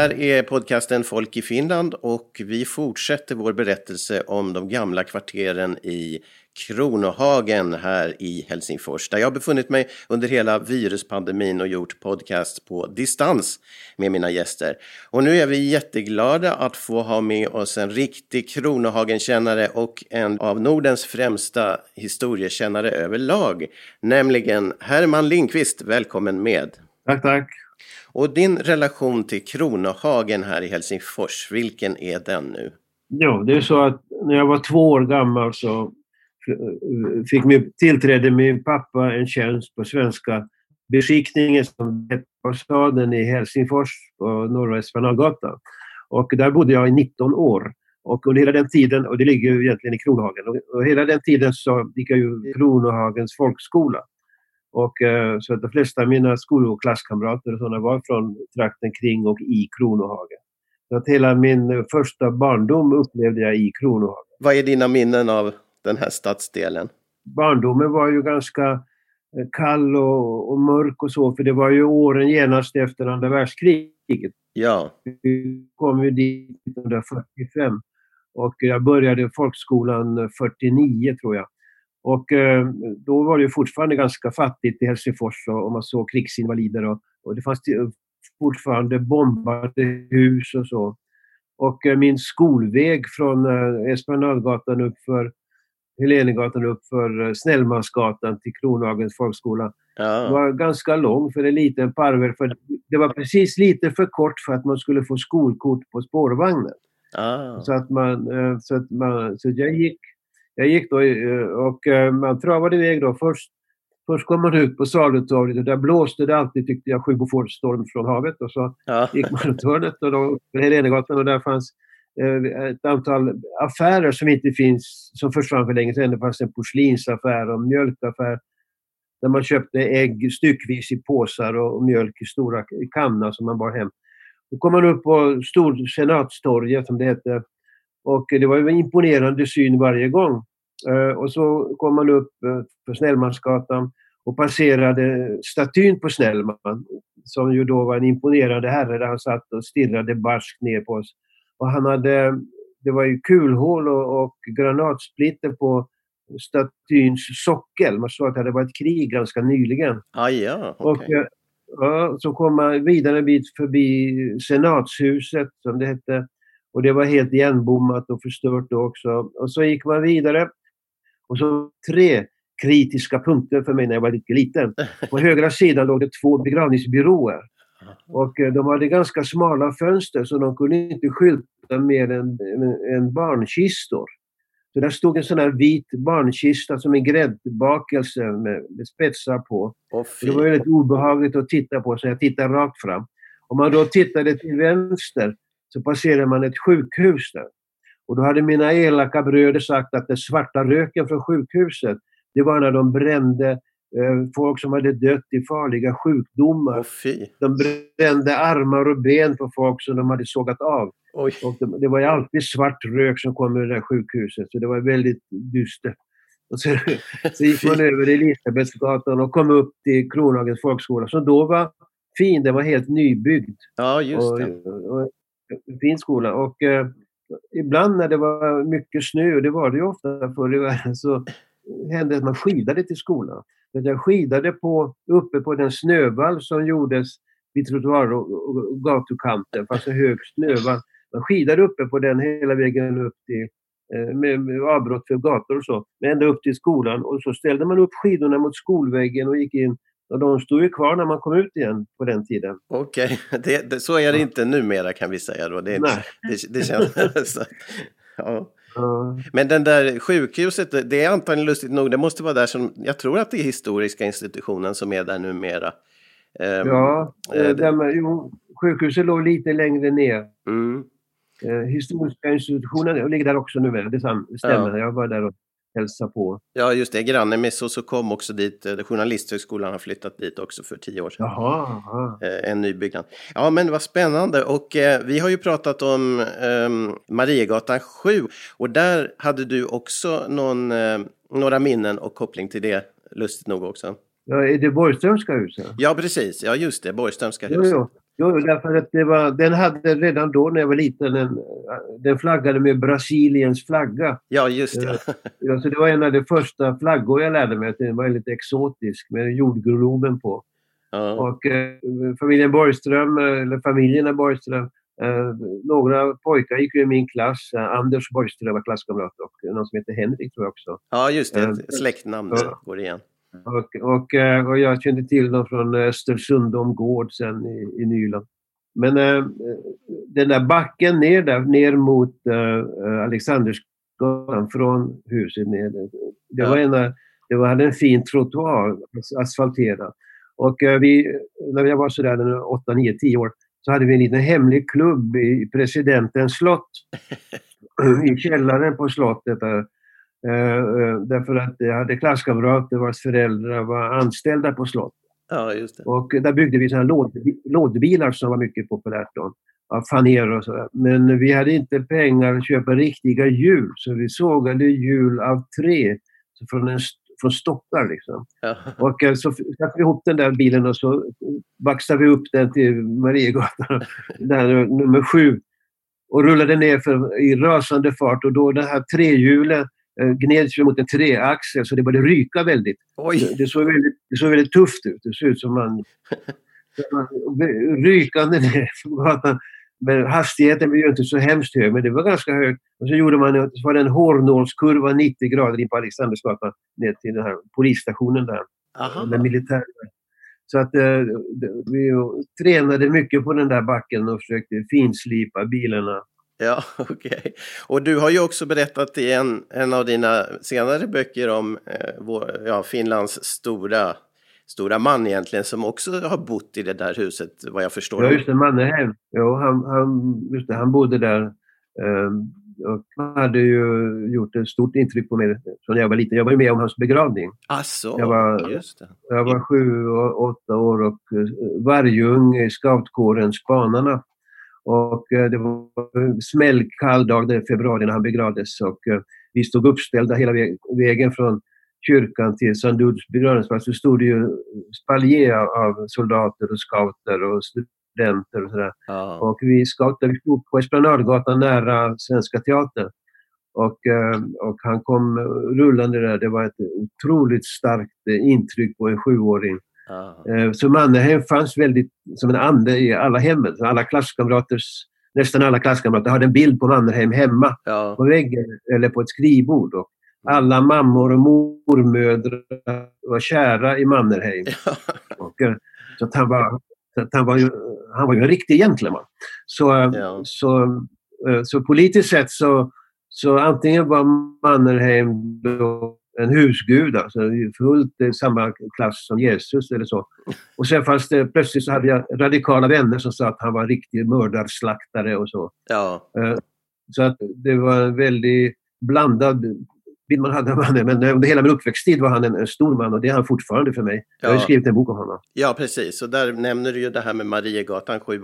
här är podcasten Folk i Finland och vi fortsätter vår berättelse om de gamla kvarteren i Kronohagen här i Helsingfors där jag har befunnit mig under hela viruspandemin och gjort podcast på distans med mina gäster. Och nu är vi jätteglada att få ha med oss en riktig Kronohagenkännare och en av Nordens främsta historiekännare överlag, nämligen Herman Lindqvist. Välkommen med! Tack, tack! Och din relation till Kronohagen här i Helsingfors, vilken är den nu? Ja, det är så att när jag var två år gammal så eh, fick min, tillträdde min pappa en tjänst på Svenska beskickningen som på staden i Helsingfors på Norra Esplanadgatan. Och där bodde jag i 19 år. Och under hela den tiden, och det ligger ju egentligen i Kronohagen, och hela den tiden så gick jag ju Kronohagens folkskola. Och, eh, så de flesta av mina skol och klasskamrater och sådana var från trakten kring och i Kronohagen. Så att hela min första barndom upplevde jag i Kronohagen. Vad är dina minnen av den här stadsdelen? Barndomen var ju ganska eh, kall och, och, mörk och så, för det var ju åren genast efter andra världskriget. Ja. Vi kom ju dit 1945 och jag började folkskolan 49 tror jag. Och eh, då var det fortfarande ganska fattigt i Helsingfors och, och man såg krigsinvalider och, och det fanns fortfarande bombade hus och så. Och eh, min skolväg från eh, Esplanadgatan upp för Helenegatan upp för eh, Snellmansgatan till Kronhagens folkskola. Ja. var ganska lång för en liten parvel. För det var precis lite för kort för att man skulle få skolkort på spårvagnen. Ah. Så att man, eh, så att man, så jag gick, jag gick då eh, och man travade iväg då. Först, först kom man ut på Salutorget och där blåste det alltid tyckte jag sju storm från havet och så ja. gick man runt hörnet och då Helenegatan och där fanns Eh, ett antal affärer som inte finns, som försvann för länge sedan. Det fanns en porslinsaffär och en mjölkaffär där man köpte ägg styckvis i påsar och mjölk i stora kannor som man bar hem. Då kom man upp på Stor Senatstorget som det hette och det var en imponerande syn varje gång. Eh, och så kom man upp eh, på Snellmansgatan och passerade statyn på Snellman som ju då var en imponerande herre där han satt och stirrade barskt ner på oss. Och han hade, det var ju kulhål och, och granatsplitter på statyns sockel. Man såg att det hade varit krig ganska nyligen. Ah, ja, okay. och, eh, ja, så kom man vidare en bit förbi senatshuset som det hette. Och det var helt igenbommat och förstört då också. Och så gick man vidare. Och så tre kritiska punkter för mig när jag var lite liten. På högra sidan låg det två begravningsbyråer. Och eh, de hade ganska smala fönster så de kunde inte skylta mer än, än barnkistor. Så där stod en sån här vit barnkista som en gräddbakelse med, med spetsar på. Oh, det var väldigt obehagligt att titta på så jag tittade rakt fram. Om man då tittade till vänster så passerade man ett sjukhus där. Och då hade mina elaka bröder sagt att den svarta röken från sjukhuset, det var när de brände Eh, folk som hade dött i farliga sjukdomar. Oh, de brände armar och ben på folk som de hade sågat av. Oj. Och det, det, var ju alltid svart rök som kom ur det där sjukhuset, så det var väldigt dystert. Och så, så gick man över Elisabetsgatan och kom upp till Kronhagens folkskola, som då var fin. Den var helt nybyggd. Ja, just det. Och, och, fin skola. Och eh, ibland när det var mycket snö, och det var det ju ofta förr i världen, så hände det att man skidade till skolan. Jag skidade på, uppe på den snövall som gjordes vid trottoar och gatukanten, fast en hög snövall. Man skidade uppe på den hela vägen upp till eh, med, med avbrott för gator och så, ända upp till skolan och så ställde man upp skidorna mot skolväggen och gick in och de stod ju kvar när man kom ut igen på den tiden. Okej, okay. så är det inte numera kan vi säga då. Det, Nej. det, det känns... ja. Men den där sjukhuset, det är antagligen lustigt nog, det måste vara där som, jag tror att det är historiska institutionen som är där numera. Um, ja, äh, där, jo, sjukhuset låg lite längre ner. Mm. Uh, historiska institutionen ligger där också numera, det stämmer. Ja. Jag var där och hälsa på. Ja, just det. Granne med så kom också dit. Eh, Journalisthögskolan har flyttat dit också för tio år sedan. Jaha, aha. Eh, en ny byggnad. Ja, men vad spännande. Och eh, vi har ju pratat om eh, Mariegatan 7 och där hade du också någon, eh, några minnen och koppling till det, lustigt nog också. Ja, är det Borgströmska huset? Ja, precis. Ja, just det. Borgströmska huset. Jo, jo. Jo, därför att det var, den hade redan då när jag var liten, en, den flaggade med Brasiliens flagga. Ja, just det. Ja, så det var en av de första flaggor jag lärde mig, att den var lite exotisk med jordgloben på. Ja. Och eh, familjen Borgström, eller familjerna Borgström, eh, några pojkar gick i min klass. Eh, Anders Borgström var klasskamrat och någon som heter Henrik tror jag också. Ja, just det. Eh, Släktnamn ja. går igen. Och, och, eh, och, jag kände till dem från Östersundom gård sen i, i Nyland. Men äh, den där backen ner där, ner mot äh, Alexandersgatan från huset ner. Det var en, det var, hade en fin trottoar, asfalterad. Och äh, vi, när jag var sådär 8, 9, 10 år så hade vi en liten hemlig klubb i presidentens slott. I källaren på slottet. Där. Eh, eh, därför att jag hade klasskamrater vars föräldrar var anställda på slottet. Ja, just det. Och där byggde vi låd, lådbilar som var mycket populärt då. Av faner och sådär. Men vi hade inte pengar att köpa riktiga hjul så vi sågade hjul av trä. Från, en, från stockar liksom. Ja. Och eh, så satte vi ihop den där bilen och så baxade vi upp den till Mariegatan, där nummer sju. Och rullade ner för, i rasande fart och då det här trehjulet Eh, gned sig mot en treaxel så det började ryka väldigt. Det, det, såg väldigt. Det såg väldigt tufft ut. Det såg ut som man... rykande ner på gatan. Men hastigheten blev ju inte så hemskt hög, men det var ganska hög. Och så gjorde man så var det en hårnålskurva 90 grader in på Alexandersgatan ner till den här polisstationen där. Aha. Den militära. Så att eh, vi tränade mycket på den där backen och försökte finslipa bilarna. Ja, okej. Okay. Och du har ju också berättat i en, en av dina senare böcker om eh, vår, ja, Finlands stora, stora man egentligen som också har bott i det där huset vad jag förstår. Ja, just det, Mannerheim. Ja, han, han, just det, han bodde där. Eh, och han hade ju gjort ett stort intryck på mig från när jag var liten. Jag var ju med om hans begravning. Asså, jag var, just det. Jag var sju, och åtta år och eh, varjung i scoutkåren Spanarna. Och eh, det var en smällkall dag den februari när han begravdes och eh, vi stod uppställda hela vägen från kyrkan till Sanduds begravningsplats så stod det ju spaljer av soldater och scouter och studenter och sådär. Ja. Och vi scouter vi stod på Esplanadgatan nära Svenska Teatern. Och, eh, och han kom rullande där. Det var ett otroligt starkt intryck på en sjuåring. Ah. Så Mannerheim fanns väldigt som en ande i alla hemmen. Alla klasskamraters, nästan alla klasskamrater hade en bild på Mannerheim hemma ja. på väggen eller på ett skrivbord. Och alla mammor och mormödrar var kära i Mannerheim. Ja. Och, eh, så han, var, så han, var ju, han var ju en riktig gentleman. Så, ja. så, eh, så politiskt sett så, så antingen var Mannerheim då en husgud, alltså fullt i samma klass som Jesus eller så. Och sen fanns det, plötsligt så hade jag radikala vänner som sa att han var en riktig mördarslaktare och så. Ja. Eh, så att det var en väldigt blandad bild man hade av honom. Men under hela min uppväxttid var han en, en, stor man och det är han fortfarande för mig. Jag har skrivit en bok om honom. Ja, precis. Och där nämner du ju det här med Mariegatan 7.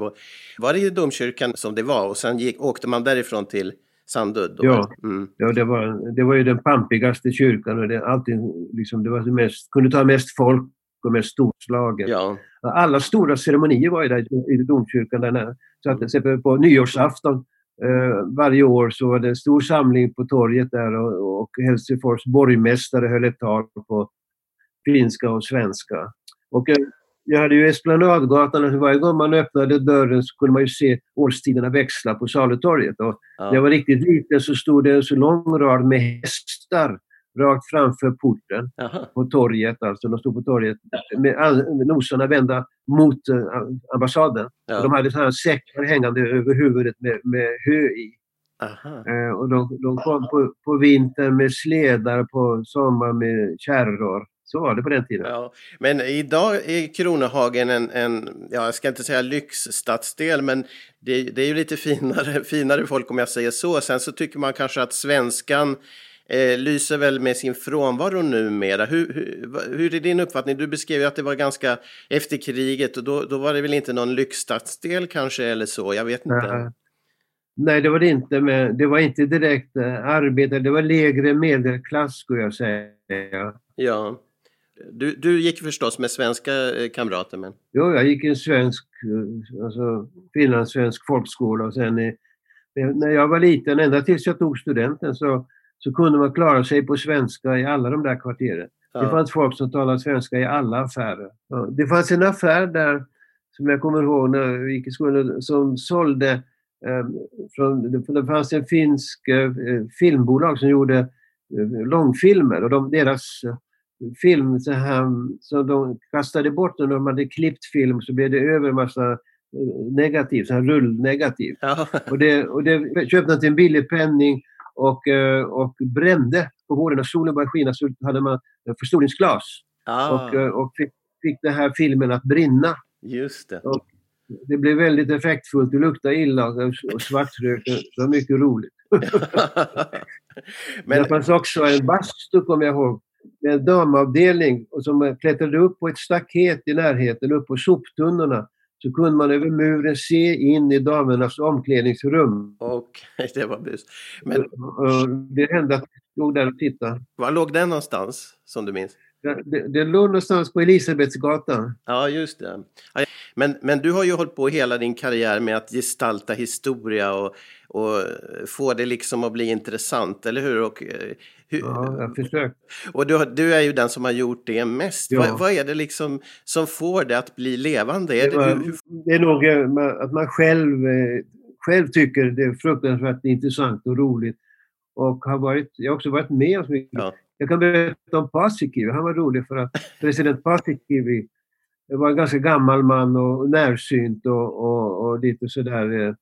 Var det i domkyrkan som det var och sen gick, åkte man därifrån till Sandud? Ja, mm. ja det, var, det var ju den pampigaste kyrkan och det, alltid, liksom, det var det mest, kunde ta mest folk och mest storslaget. Ja. Alla stora ceremonier var ju där i domkyrkan. Där Så att, exempel på nyårsafton eh, varje år så var det en stor samling på torget där och, och Helsingfors borgmästare höll ett tal på finska och svenska. Och, eh, jag hade ju Esplanadgatan och varje gång man öppnade dörren så kunde man ju se årstiderna växla på Salutorget. Och ja. När jag var riktigt liten så stod det en så lång rad med hästar rakt framför porten Aha. på torget. Alltså de stod på torget med, med nosarna vända mot uh, ambassaden. Ja. De hade sådana säckar hängande över huvudet med, med hö i. Uh, och de, de kom på, på vintern med sledar, på sommaren med kärror. Så var det på den tiden. Ja, men idag är Kronohagen en, en ja, jag ska inte säga lyxstadsdel, men det, det, är ju lite finare, finare folk om jag säger så. Sen så tycker man kanske att svenskan eh, lyser väl med sin frånvaro numera. Hur, hur, hur är din uppfattning? Du beskrev ju att det var ganska efter kriget och då, då var det väl inte någon lyxstadsdel kanske eller så, jag vet inte. Nej. Nej, det var det inte. Men det var inte direkt eh, arbetare, det var lägre medelklass skulle jag säga. Ja. Du, du gick förstås med svenska eh, kamrater? Men... Jo, jag gick i en svensk, eh, alltså finlandssvensk folkskola och sen när jag var liten, ända tills jag tog studenten, så, så kunde man klara sig på svenska i alla de där kvarteren. Ja. Det fanns folk som talade svenska i alla affärer. Ja, det fanns en affär där, som jag kommer ihåg när jag gick i skolan, som sålde eh, från, det fanns en finsk eh, filmbolag som gjorde eh, långfilmer och de, deras film så här, så de kastade bort när de hade klippt film så blev det över en massa negativ, så här rullnegativ. Ja. Och, det, och det köpte han till en billig penning och, eh, och brände på våren när solen började skina så hade man förstoringsglas. Ah. Och, eh, och fick, fick den här filmen att brinna. Just det. Och det blev väldigt effektfullt, det luktade illa och svartrök. Det var mycket roligt. Men... Det fanns också en bastu, kommer jag ihåg, en damavdelning och som klättrade upp på ett staket i närheten, upp på soptunnorna så kunde man över muren se in i damernas omklädningsrum. Okej, det var bus. Men... Det hände att jag stod där och tittade. Var låg den någonstans, som du minns? Det, det låg någonstans på Elisabetsgatan. Ja, just det. Men, men du har ju hållit på hela din karriär med att gestalta historia och, och få det liksom att bli intressant, eller hur? Och, eh, hur ja, jag försökt. Och du, du, är ju den som har gjort det mest. Ja. Vad, vad, är det liksom som får det att bli levande? Är det, var, hur, hur... det är nog eh, att man själv, eh, själv tycker det är fruktansvärt intressant och roligt. Och har varit, jag har också varit med om mycket. Ja. Jag kan berätta om Paasikivi. Han var rolig för att president Paasikivi var en ganska gammal man och närsynt och, och, och lite sådär eh, eh,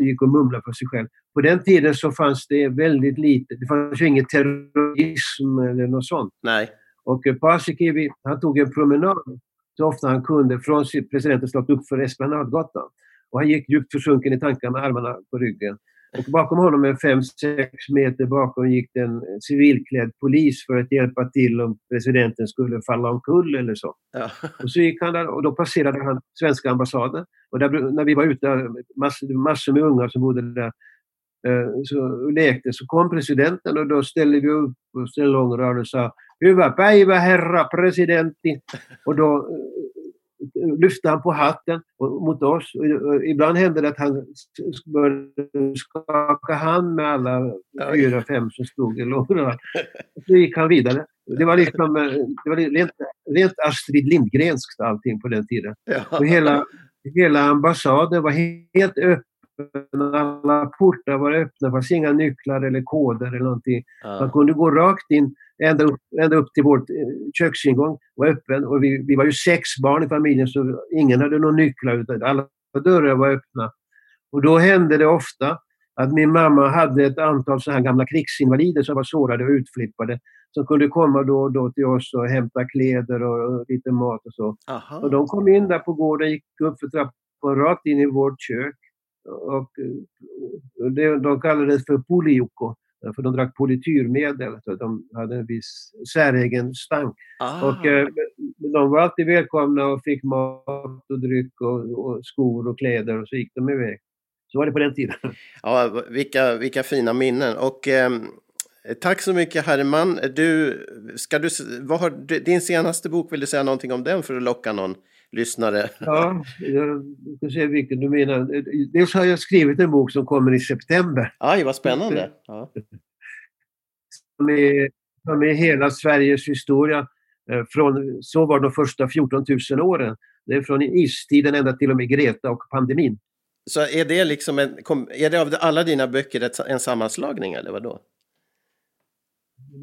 gick och mumlade för sig själv. På den tiden så fanns det väldigt lite, det fanns ju ingen terrorism eller något sånt. Nej. Och eh, Paasikivi, han tog en promenad så ofta han kunde från presidentens slott upp för Esplanadgatan. Och han gick djupt försjunken i tankar med armarna på ryggen. Och bakom honom, en 5-6 meter bakom, gick det en civilklädd polis för att hjälpa till om presidenten skulle falla omkull eller så. Ja. Och så gick han där och då passerade han svenska ambassaden. Och där, när vi var ute, massor, massor med ungar som bodde där, eh, så lekte, så kom presidenten och då ställde vi upp och ställde lång rad och sa Hyvä päivä herra presidentti. Och då lyfte han på hatten mot oss. Ibland hände det att han började skaka hand med alla fyra, fem som stod i lådorna. Så gick han vidare. Det var, liksom, eh, det var rent, rent Astrid Lindgrenskt allting på den tiden. Och hela, hela ambassaden var helt öppen. Alla portar var öppna, det fanns inga nycklar eller koder eller någonting. Man kunde gå rakt in ända upp, ända upp till vår eh, köksingång var öppen. Och vi, vi var ju sex barn i familjen så ingen hade några nycklar. Utan alla dörrar var öppna. Och då hände det ofta att min mamma hade ett antal så här gamla krigsinvalider som var sårade och utflippade som kunde komma då och då till oss och hämta kläder och lite mat och så. Aha. Och de kom in där på gården, gick upp för trappan rakt in i vårt kök. Och det, de kallade det för polioko. För de drack polityrmedel, så de hade en viss säregen stank. Ah. Och, eh, de var alltid välkomna och fick mat och dryck och, och, skor och kläder och så gick de iväg. Så var det på den tiden. Ja, vilka, vilka fina minnen. Och, eh, tack så mycket Herman. Du, ska du, vad har, din senaste bok, vill du säga någonting om den för att locka någon lyssnare? Ja, jag ska se vilken du menar. Dels har jag skrivit en bok som kommer i september. Aj, vad spännande! Ja. Som, är, som är hela Sveriges historia. Eh, från, så var de första 14 000 åren. Det är från istiden ända till och med Greta och pandemin. Så är det liksom en, är det av alla dina böcker en sammanslagning eller vadå?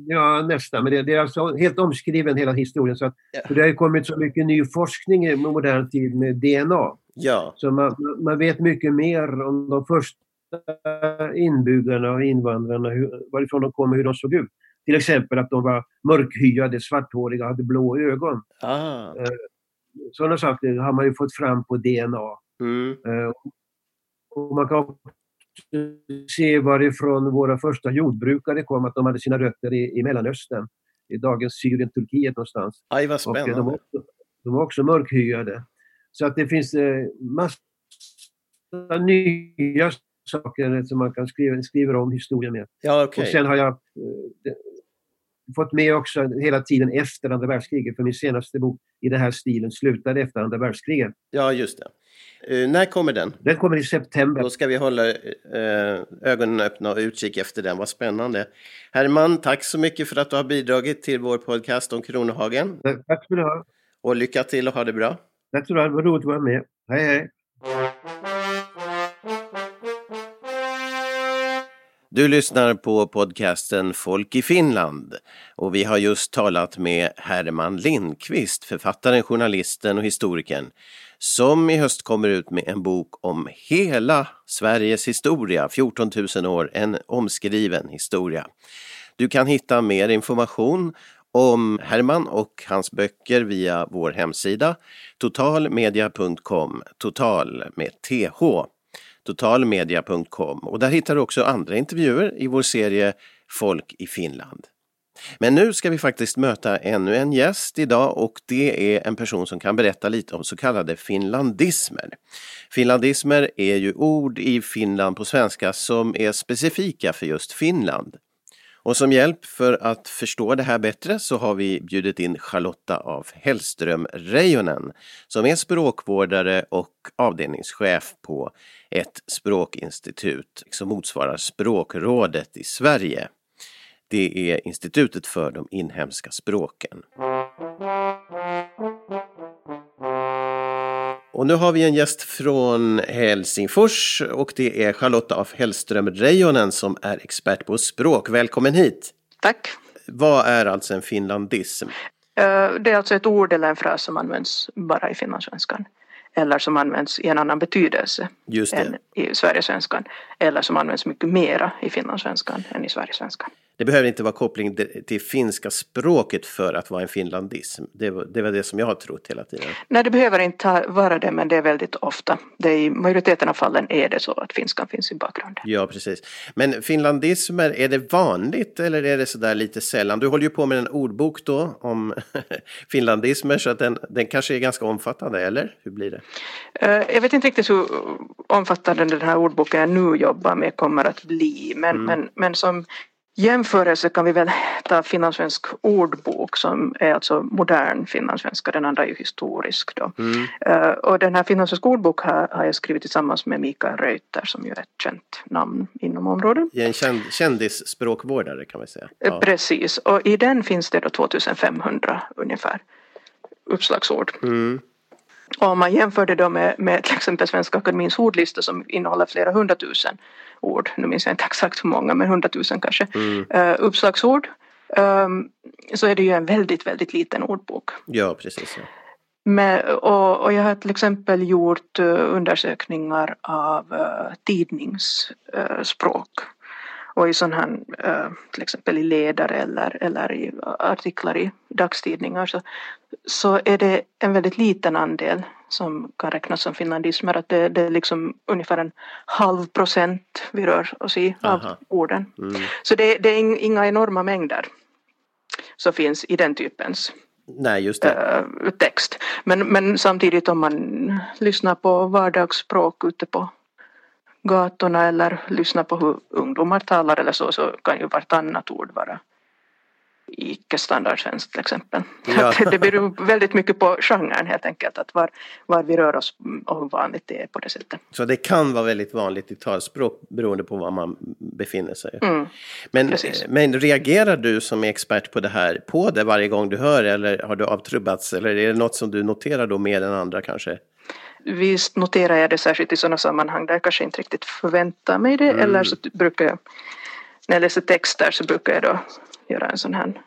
Ja, nästan. Men det, det, är alltså helt omskriven hela historien. Så att, ja. det har kommit så mycket ny forskning i modern tid med DNA. Ja. Så man, man vet mycket mer om de första inbyggarna och invandrarna, hur, varifrån de kom och hur de såg ut. Till exempel att de var mörkhyade, svarthåriga, hade blå ögon. Ah. Eh, sådana saker har man ju fått fram på DNA. Mm. Eh, och man kan se varifrån våra första jordbrukare kom, att de hade sina rötter i, i Mellanöstern. I dagens Syrien, Turkiet någonstans. Aj, vad spännande. de, var också, de var också mörkhyade. Så att det finns eh, massor nya saker som man kan skriva, skriva om historien med. Ja, okay. Och sen har jag... Eh, fått med också hela tiden efter andra världskriget. För min senaste bok i den här stilen slutade efter andra världskriget. Ja, just det. Uh, när kommer den? Den kommer i september. Då ska vi hålla uh, ögonen öppna och utkik efter den. Vad spännande. Herman, tack så mycket för att du har bidragit till vår podcast om Kronohagen. Tack ska du ha. Och lycka till och ha det bra. Tack så du ha. Det var roligt att vara med. Hej, hej. Du lyssnar på podcasten Folk i Finland och vi har just talat med Herman Lindqvist, författaren, journalisten och historikern som i höst kommer ut med en bok om hela Sveriges historia, 14 000 år, en omskriven historia. Du kan hitta mer information om Herman och hans böcker via vår hemsida totalmedia.com, total med th totalmedia.com och där hittar du också andra intervjuer i vår serie Folk i Finland. Men nu ska vi faktiskt möta ännu en gäst idag och det är en person som kan berätta lite om så kallade finlandismer. Finlandismer är ju ord i Finland på svenska som är specifika för just Finland. Och som hjälp för att förstå det här bättre så har vi bjudit in Charlotta af Hellström Reijonen som är språkvårdare och avdelningschef på ett språkinstitut som motsvarar Språkrådet i Sverige. Det är Institutet för de inhemska språken. Och nu har vi en gäst från Helsingfors och det är Charlotta af Hellström Reijonen som är expert på språk. Välkommen hit! Tack! Vad är alltså en finlandism? Eh, det är alltså ett ord eller en fras som används bara i finlandssvenskan eller som används i en annan betydelse än i Sverigesvenskan eller som används mycket mera i finlandssvenskan än i Sverigesvenskan. Det behöver inte vara koppling till finska språket för att vara en finlandism. Det var, det var det som jag har trott hela tiden. Nej, det behöver inte vara det, men det är väldigt ofta. Det är, I majoriteten av fallen är det så att finskan finns i bakgrunden. Ja, precis. Men finlandismer, är det vanligt eller är det sådär lite sällan? Du håller ju på med en ordbok då om finlandismer, så att den, den kanske är ganska omfattande, eller hur blir det? Eh, jag vet inte riktigt hur omfattande den här ordboken jag nu jobbar med kommer att bli, men, mm. men, men som jämförelse kan vi väl ta finlandssvensk ordbok som är alltså modern finlandssvenska, den andra är ju historisk då. Mm. Uh, och den här finlandssvensk ordbok har, har jag skrivit tillsammans med Mikael Reuter som ju är ett känt namn inom området. Ja, en känd, kändisspråkvårdare kan man säga. Eh, ja. Precis, och i den finns det då 2500 ungefär uppslagsord. Mm. Och om man jämför det då med, med till exempel Svenska Akademins ordlista som innehåller flera hundratusen ord, nu minns jag inte exakt hur många men hundratusen kanske, mm. uh, uppslagsord um, så är det ju en väldigt, väldigt liten ordbok. Ja, precis. Ja. Med, och, och, jag har till exempel gjort uh, undersökningar av uh, tidningsspråk. Och i sån här, uh, till exempel i ledare eller, eller i artiklar i dagstidningar så, så är det en väldigt liten andel som kan räknas som finlandismer. Att det, det är liksom ungefär en halv procent vi rör oss i av Aha. orden. Mm. Så det, det, är inga enorma mängder som finns i den typens Nej, just det. Äh, text. Men, men samtidigt om man lyssnar på vardagsspråk ute på gatorna eller lyssnar på hur ungdomar talar eller så, så kan ju vartannat ord vara icke-standardsvensk till exempel. Ja. det beror väldigt mycket på genren helt enkelt, att var, var vi rör oss och hur vanligt det är på det sättet. Så det kan vara väldigt vanligt i talspråk beroende på var man befinner sig. Mm, men, men reagerar du som är expert på det här på det varje gång du hör eller har du avtrubbats eller är det något som du noterar då mer än andra kanske? Visst noterar jag det särskilt i sådana sammanhang där jag kanske inte riktigt förväntar mig det mm. eller så brukar jag när jag läser texter så brukar jag då göra en sån här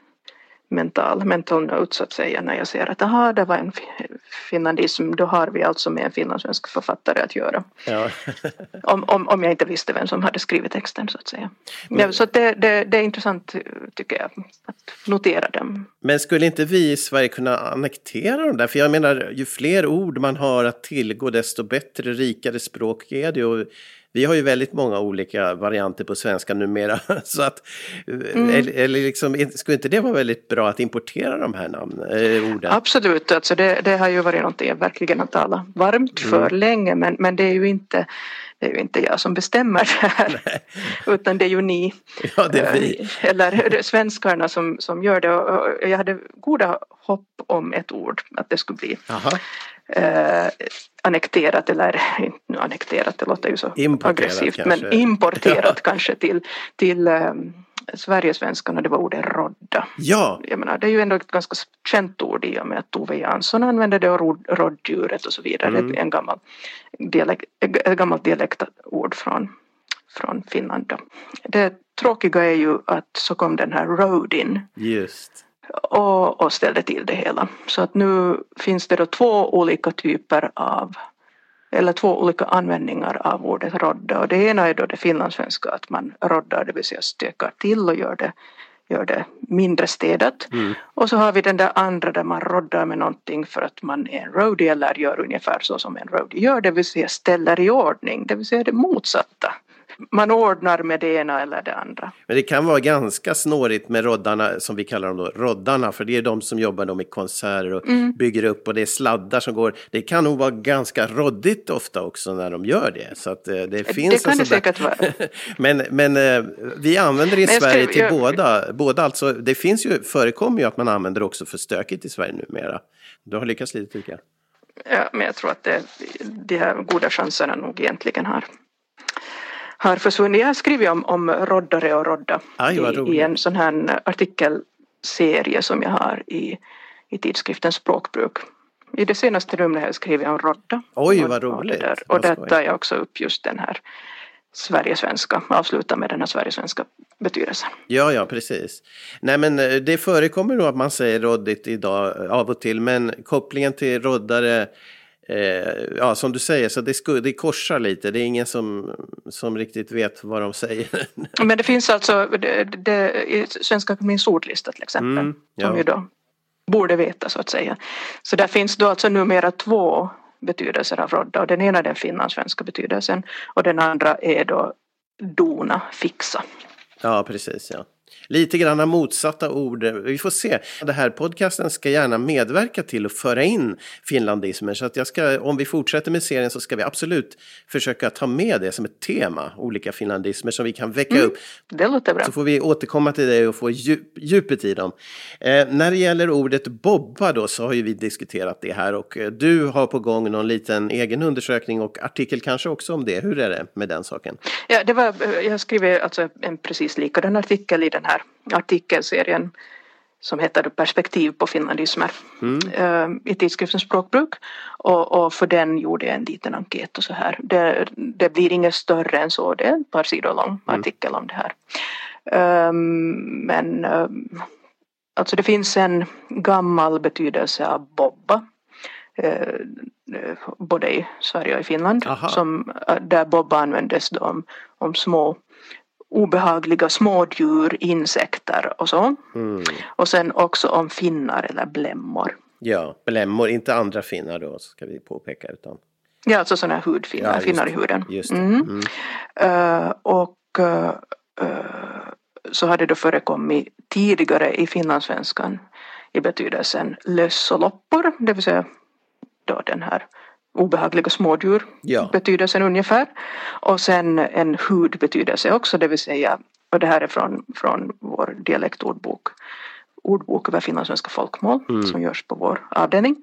mental, mental note så att säga när jag ser att aha, det var en finlandism, då har vi alltså med en finlandssvensk författare att göra. Ja. om, om, om jag inte visste vem som hade skrivit texten så att säga. Ja, så det, det, det, är intressant tycker jag att notera dem. Men skulle inte vi i Sverige kunna annektera dem där? För jag menar, ju fler ord man har att tillgå desto bättre, rikare språk är det. Och vi har ju väldigt många olika varianter på svenska numera. Så att, mm. eller, eller liksom, skulle inte det vara väldigt bra att importera de här namnen, äh, orden? Absolut, alltså det, det har ju varit någonting jag verkligen har talat varmt för mm. länge men, men det är ju inte det är ju inte jag som bestämmer det här utan det är ju ni. Ja, det är vi. Eh, eller svenskarna som, som gör det. Och jag hade goda hopp om ett ord, att det skulle bli eh, annekterat eller inte annekterat, det låter ju så importerat aggressivt, kanske. men importerat kanske till, till um, Sverigesvenskarna, det var ordet rodda. Ja. Jag menar, det är ju ändå ett ganska känt ord i och med att Tove Jansson använde det och rådjuret och så vidare. Mm. En gammal dialekt, ett gammalt dialektord från, från Finland. Då. Det tråkiga är ju att så kom den här road in. Just. Och, och ställde till det hela. Så att nu finns det då två olika typer av eller två olika användningar av ordet rodda och det ena är då det finlandssvenska att man roddar, det vill säga stökar till och gör det, gör det mindre städat. Mm. Och så har vi den där andra där man roddar med någonting för att man är en roadie eller gör ungefär så som en roadie gör, det vill säga ställer i ordning, det vill säga det motsatta man ordnar med det ena eller det andra. Men det kan vara ganska snårigt med roddarna, som vi kallar dem då, roddarna, för det är de som jobbar då med konserter och mm. bygger upp och det är sladdar som går. Det kan nog vara ganska roddigt ofta också när de gör det. Så att eh, det, det finns det kan det säkert vara. men, men eh, vi använder det i Sverige till jag... båda, båda alltså, det finns ju, förekommer ju att man använder också för stökigt i Sverige numera. Du har lyckats lite tycker jag. Ja, men jag tror att det, de här goda chanserna nog egentligen har har försvunnit. Jag har skrivit om, om roddare och rodda Aj, i, i, en sån här artikelserie som jag har i, i tidskriften Språkbruk. I det senaste numret har jag skrivit om rodda. Oj, vad roligt. Och, där, och där tar jag också upp just den här Sverigesvenska, avsluta med den här Sverigesvenska betydelsen. Ja, ja, precis. Nej, men eh, det förekommer nog att man säger roddigt idag av och till, men kopplingen till roddare Eh, ja, som du säger, så det, sku, det korsar lite. Det är ingen som, som riktigt vet vad de säger. Men det finns alltså det, det, i Svenska Akademiens ordlista till exempel. Mm, ja. Som ju då borde veta så att säga. Så där finns då alltså numera två betydelser av rodda och den ena är den finlandssvenska betydelsen och den andra är då dona, fixa. Ja, precis ja. Lite grann motsatta ord. Vi får se. Den här podcasten ska gärna medverka till att föra in finlandismer. Så att jag ska, om vi fortsätter med serien så ska vi absolut försöka ta med det som ett tema. Olika finlandismer som vi kan väcka mm, upp. Det låter bra. Så får vi återkomma till det och få djup, djupet i dem. Eh, när det gäller ordet bobba då så har ju vi diskuterat det här. Och eh, du har på gång någon liten egen undersökning och artikel kanske också om det. Hur är det med den saken? Ja, det var, jag skrev alltså en precis likadan artikel i den här artikelserien som heter Perspektiv på finlandismer mm. Eh, i tidskriften Språkbruk och, och, för den gjorde jag en liten enkät och så här. Det, det blir inget större än så, det är ett par sidor lång mm. artikel om det här. Um, men um, alltså det finns en gammal betydelse av bobba uh, både i Sverige och i Finland som, där bobba användes då om, om små obehagliga smådjur, insekter och så. Mm. Och sen också om finnar eller blämmor. Ja, blämmor, inte andra finnar då ska vi påpeka utan. Ja, alltså sådana här hudfinnar, ja, finnar i huden. Just mm. Mm. Uh, och uh, så hade det förekommit tidigare i finlandssvenskan i betydelsen lössoloppor, det vill säga då den här obehagliga smådjur ja. betydelsen ungefär. Och sen en hudbetydelse också, det vill säga, och det här är från, från vår dialektordbok ordbok över finlandssvenska folkmål mm. som görs på vår avdelning.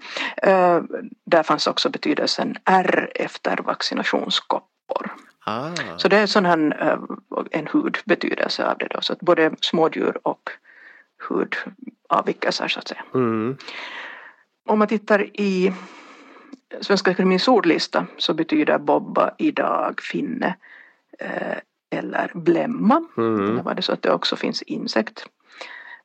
Uh, där fanns också betydelsen R efter vaccinationskoppor. Ah. Så det är sån här, uh, en hudbetydelse av det då, så att både smådjur och hudavvikelser så att säga. Mm. Om man tittar i Svenska Akademiens ordlista så betyder bobba idag finne eh, eller blämma. Mm. Eller var det så att det också finns insekt.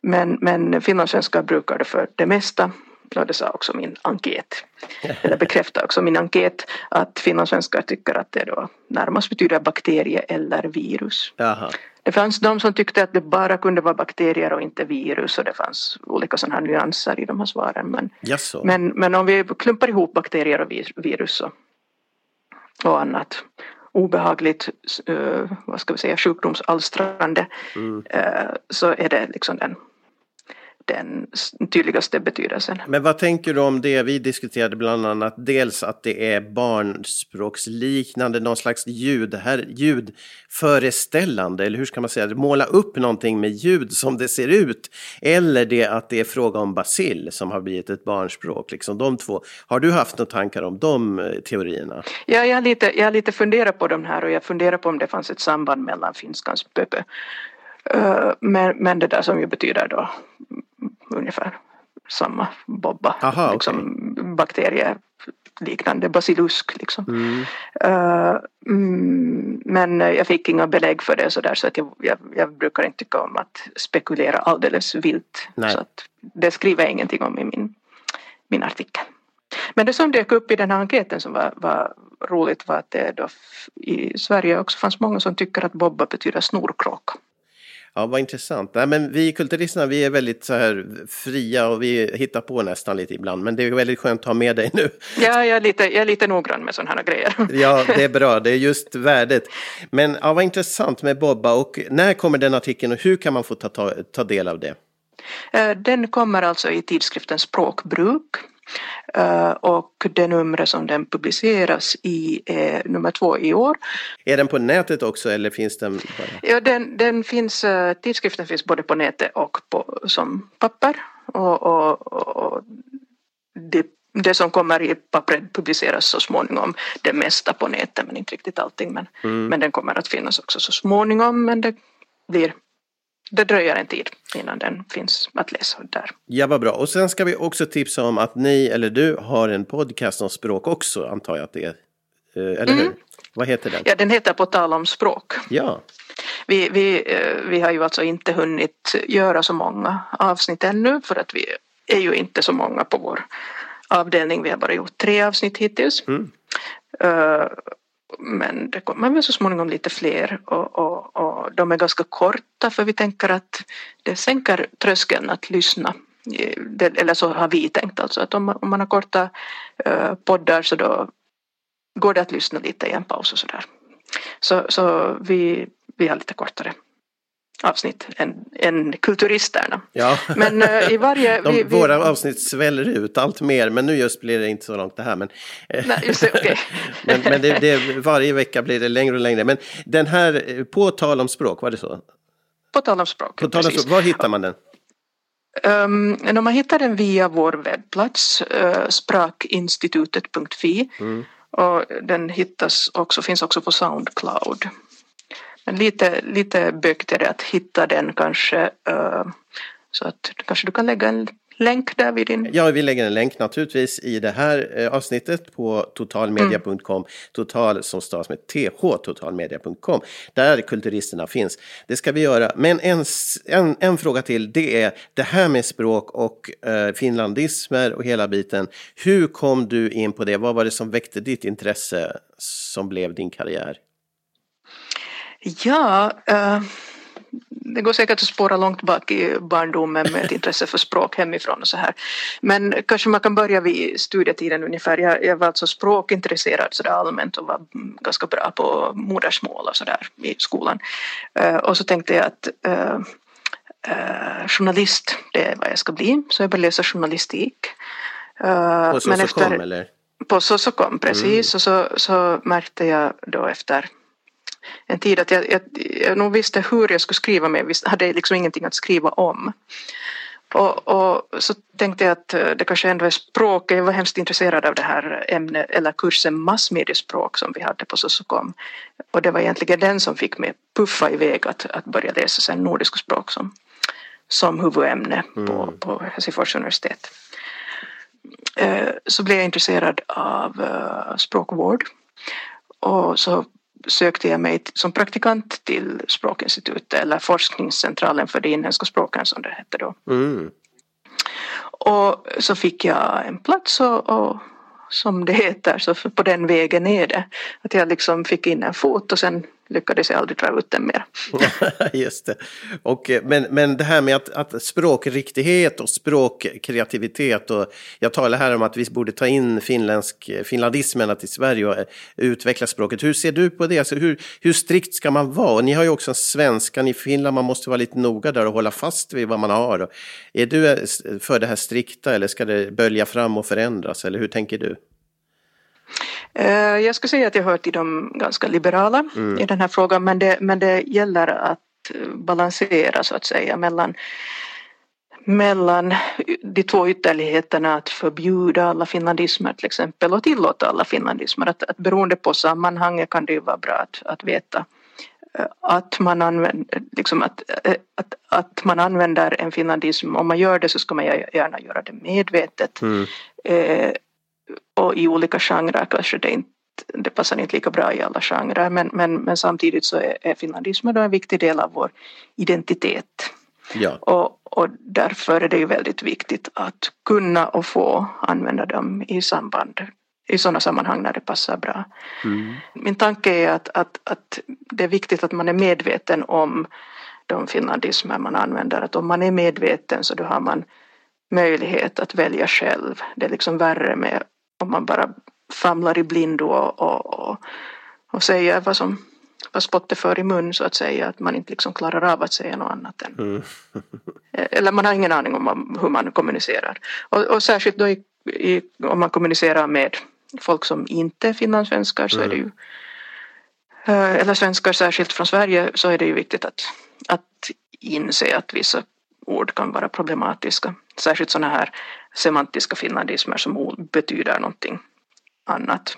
Men, men finlandssvenskar brukar det för det mesta. Och det sa också min enkät. Eller bekräftar också min enkät att finlandssvenskar tycker att det då närmast betyder bakterie eller virus. Jaha. Det fanns de som tyckte att det bara kunde vara bakterier och inte virus och det fanns olika sådana här nyanser i de här svaren. Men, men, men om vi klumpar ihop bakterier och virus och, och annat obehagligt, vad ska vi säga, sjukdomsalstrande mm. uh, så är det liksom den den tydligaste betydelsen. Men vad tänker du om det vi diskuterade bland annat? Dels att det är barnspråksliknande, någon slags ljud, här, ljudföreställande, eller hur ska man säga, måla upp någonting med ljud som det ser ut. Eller det att det är fråga om basil som har blivit ett barnspråk, liksom de två. Har du haft några tankar om de eh, teorierna? Ja, jag har lite, jag har lite funderat på de här och jag funderar på om det fanns ett samband mellan finskans pöpö eh, men, men det där som ju betyder då ungefär samma bobba. Aha, liksom, okay. Bakterier liknande basilusk liksom. Mm. Uh, mm, men jag fick inga belägg för det så där så att jag, jag, jag brukar inte tycka om att spekulera alldeles vilt. Nej. Så att det skriver jag ingenting om i min, min artikel. Men det som dök upp i den här enkäten som var, var roligt var att det då i Sverige också fanns många som tycker att bobba betyder snorkråka. Ja, vad intressant. Nej, men vi kulturisterna, vi är väldigt så här fria och vi hittar på nästan lite ibland. Men det är väldigt skönt att ha med dig nu. Ja, jag är lite, jag är lite noggrann med sådana här grejer. Ja, det är bra. Det är just värdet. Men ja, vad intressant med Bobba. Och när kommer den artikeln och hur kan man få ta, ta, ta del av det? Eh, den kommer alltså i tidskriften Språkbruk och det numret som den publiceras i är nummer två i år. Är den på nätet också eller finns den bara? Ja, den, den finns, eh, tidskriften finns både på nätet och på, som papper. Och, och, och det, det som kommer i pappret publiceras så småningom det mesta på nätet men inte riktigt allting. Men, mm. men den kommer att finnas också så småningom men det blir det dröjer en tid innan den finns att läsa där. Ja, vad bra. Och sen ska vi också tipsa om att ni, eller du, har en podcast om språk också, antar jag att det är. Eh, eller mm. hur? Vad heter den? Ja, den heter På tal om språk. Ja. Vi, vi, eh, vi har ju alltså inte hunnit göra så många avsnitt ännu för att vi är ju inte så många på vår avdelning. Vi har bara gjort tre avsnitt hittills. Mm. Men det kommer väl så småningom lite fler och, och, och de är ganska korta för vi tänker att det sänker tröskeln att lyssna. Eller så har vi tänkt alltså att om man, om man har korta eh, poddar så då går det att lyssna lite i en paus och sådär. Så, så vi, vi har lite kortare avsnitt än, än kulturisterna. Ja. Men uh, i varje... De, vi, vi... Våra avsnitt sväller ut allt mer, men nu just blir det inte så långt det här. Men, eh, Nej, just okay. men, men det, det, varje vecka blir det längre och längre. Men den här, eh, på tal om språk, var det så? På tal om språk, på tal om språk Var hittar man den? Um, man hittar den via vår webbplats, uh, sprakinstitutet.fi. Mm. Och den hittas också, finns också på Soundcloud. Lite lite, lite det att hitta den kanske. Eh, så att kanske du kan lägga en länk där vid din... Ja, vi lägger en länk naturligtvis i det här eh, avsnittet på totalmedia.com. Mm. Total som stavas med th, totalmedia.com. Där kulturisterna finns. Det ska vi göra. Men en, en, en fråga till, det är det här med språk och eh, finlandismer och hela biten. Hur kom du in på det? Vad var det som väckte ditt intresse som blev din karriär? Ja, uh, det går säkert att spåra långt bak i barndomen med ett intresse för språk hemifrån och så här. Men kanske man kan börja vid studietiden ungefär. Jag, jag var alltså språkintresserad så där allmänt och var ganska bra på modersmål och så där i skolan. Uh, och så tänkte jag att uh, journalist, det är vad jag ska bli. Så jag började läsa journalistik. på Sosokom eller? På Sosokom, precis. Mm. Och så, så märkte jag då efter en tid att jag, jag, jag nog visste hur jag skulle skriva men jag hade liksom ingenting att skriva om. Och, och, så tänkte jag att eh, det kanske ändå är språk, jag var hemskt intresserad av det här ämnet eller kursen massmediespråk som vi hade på Sosokom. Och det var egentligen den som fick mig puffa iväg att, att börja läsa sen nordiska språk som, som huvudämne mm. på, på Helsingfors universitet. Eh, så blev jag intresserad av eh, språkvård och så sökte jag mig som praktikant till Språkinstitutet eller Forskningscentralen för de inhemska språken som det hette då. Mm. Och så fick jag en plats och, och, som det heter så på den vägen är det. Att jag liksom fick in en fot och sen lyckades jag aldrig dra ut den mer. Just det. Och, eh, men, men det här med att, att språkriktighet och språkkreativitet och jag talar här om att vi borde ta in finländsk, eh, finlandismerna till Sverige och eh, utveckla språket. Hur ser du på det? Alltså hur, hur strikt ska man vara? Ni har ju också svenskan i Finland, man måste vara lite noga där och hålla fast vid vad man har. Är du för det här strikta eller ska det bölja fram och förändras? Eller hur tänker du? Eh, jag skulle säga att jag hör till de ganska liberala mm. i den här frågan men det, men det gäller att balansera så att säga mellan mellan de två ytterligheterna att förbjuda alla finlandismer till exempel och tillåta alla finlandismer. Att, att beroende på sammanhanget kan det ju vara bra att, att veta eh, att man, använder, liksom att, eh, att, att man använder en finlandism. Om man gör det så ska man gärna göra det medvetet. Mm. Eh, och i olika genrer kanske det inte det passar inte lika bra i alla genrer men, men, men samtidigt så är, är finlandismen en viktig del av vår identitet. Ja. Och, och därför är det ju väldigt viktigt att kunna och få använda dem i samband i sådana sammanhang när det passar bra. Mm. Min tanke är att, att, att det är viktigt att man är medveten om de finlandismer man använder. Att om man är medveten så då har man möjlighet att välja själv. Det är liksom värre med om man bara famlar i blindo och, och, och, och säger vad som vad spottet för i mun så att säga att man inte liksom klarar av att säga något annat än mm. eller man har ingen aning om hur man kommunicerar och, och särskilt då i, i, om man kommunicerar med folk som inte är finlandssvenskar så är det ju mm. Eh, eller svenskar särskilt från Sverige så är det ju viktigt att, att inse att vissa ord kan vara problematiska särskilt sådana här semantiska finlandismer som betyder någonting annat.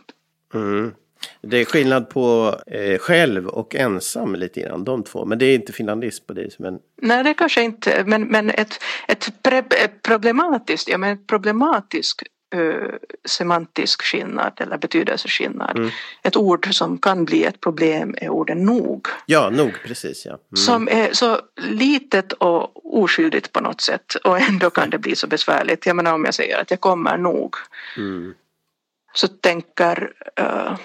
Mm. Det är skillnad på eh, själv och ensam lite grann, de två. Men det är inte finlandism på det men... Nej, det kanske inte. Men, men ett, ett pre, problematiskt, ja men problematisk uh, semantisk skillnad eller betydelseskillnad. Mm. Ett ord som kan bli ett problem är ordet nog. Ja, nog, precis. Ja. Mm. Som är så litet och oskyldigt på något sätt och ändå kan det bli så besvärligt. Jag menar om jag säger att jag kommer nog. Mm. Så tänker uh,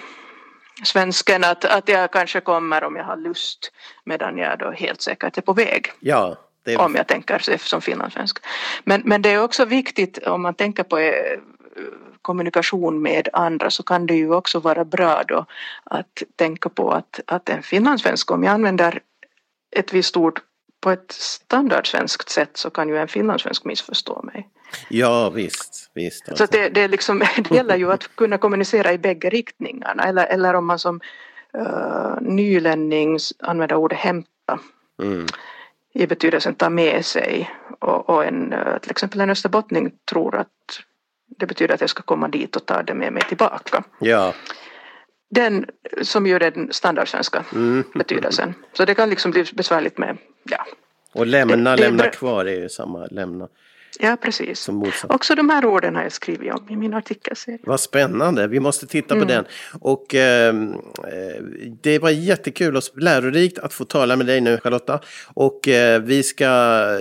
svensken att, att jag kanske kommer om jag har lust medan jag då helt säkert är på väg. Ja. Det... Om jag tänker som finlandssvensk. Men, men det är också viktigt om man tänker på eh, kommunikation med andra så kan det ju också vara bra då att tänka på att, att en finlandssvensk, om jag använder ett visst ord på ett standardsvenskt sätt så kan ju en finlandssvensk missförstå mig. Ja visst. visst alltså. Så det, det, liksom, det gäller ju att kunna kommunicera i bägge riktningarna eller, eller om man som uh, nylänning använder ordet hämta. Mm i betydelsen ta med sig och, och en, uh, till exempel en österbottning tror att det betyder att jag ska komma dit och ta det med mig tillbaka. Ja. Den som gör den standardsvenska mm. betydelsen. Så det kan liksom bli besvärligt med, ja. Och lämna, det, det lämna kvar är ju samma, lämna. Ja, precis. Också de här orden har jag skrivit om i min artikelserie. Vad spännande, vi måste titta mm. på den. Och ehm, eh, det var jättekul och lärorikt att få tala med dig nu Charlotta. Och eh, vi ska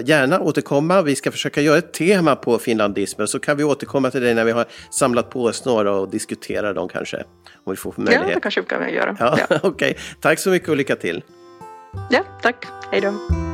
gärna återkomma, vi ska försöka göra ett tema på finlandismen. Så kan vi återkomma till dig när vi har samlat på oss några och diskutera dem kanske. Om vi får möjlighet. Ja, det kanske vi kan göra. Ja, ja. Okej, okay. tack så mycket och lycka till. Ja, tack. Hej då.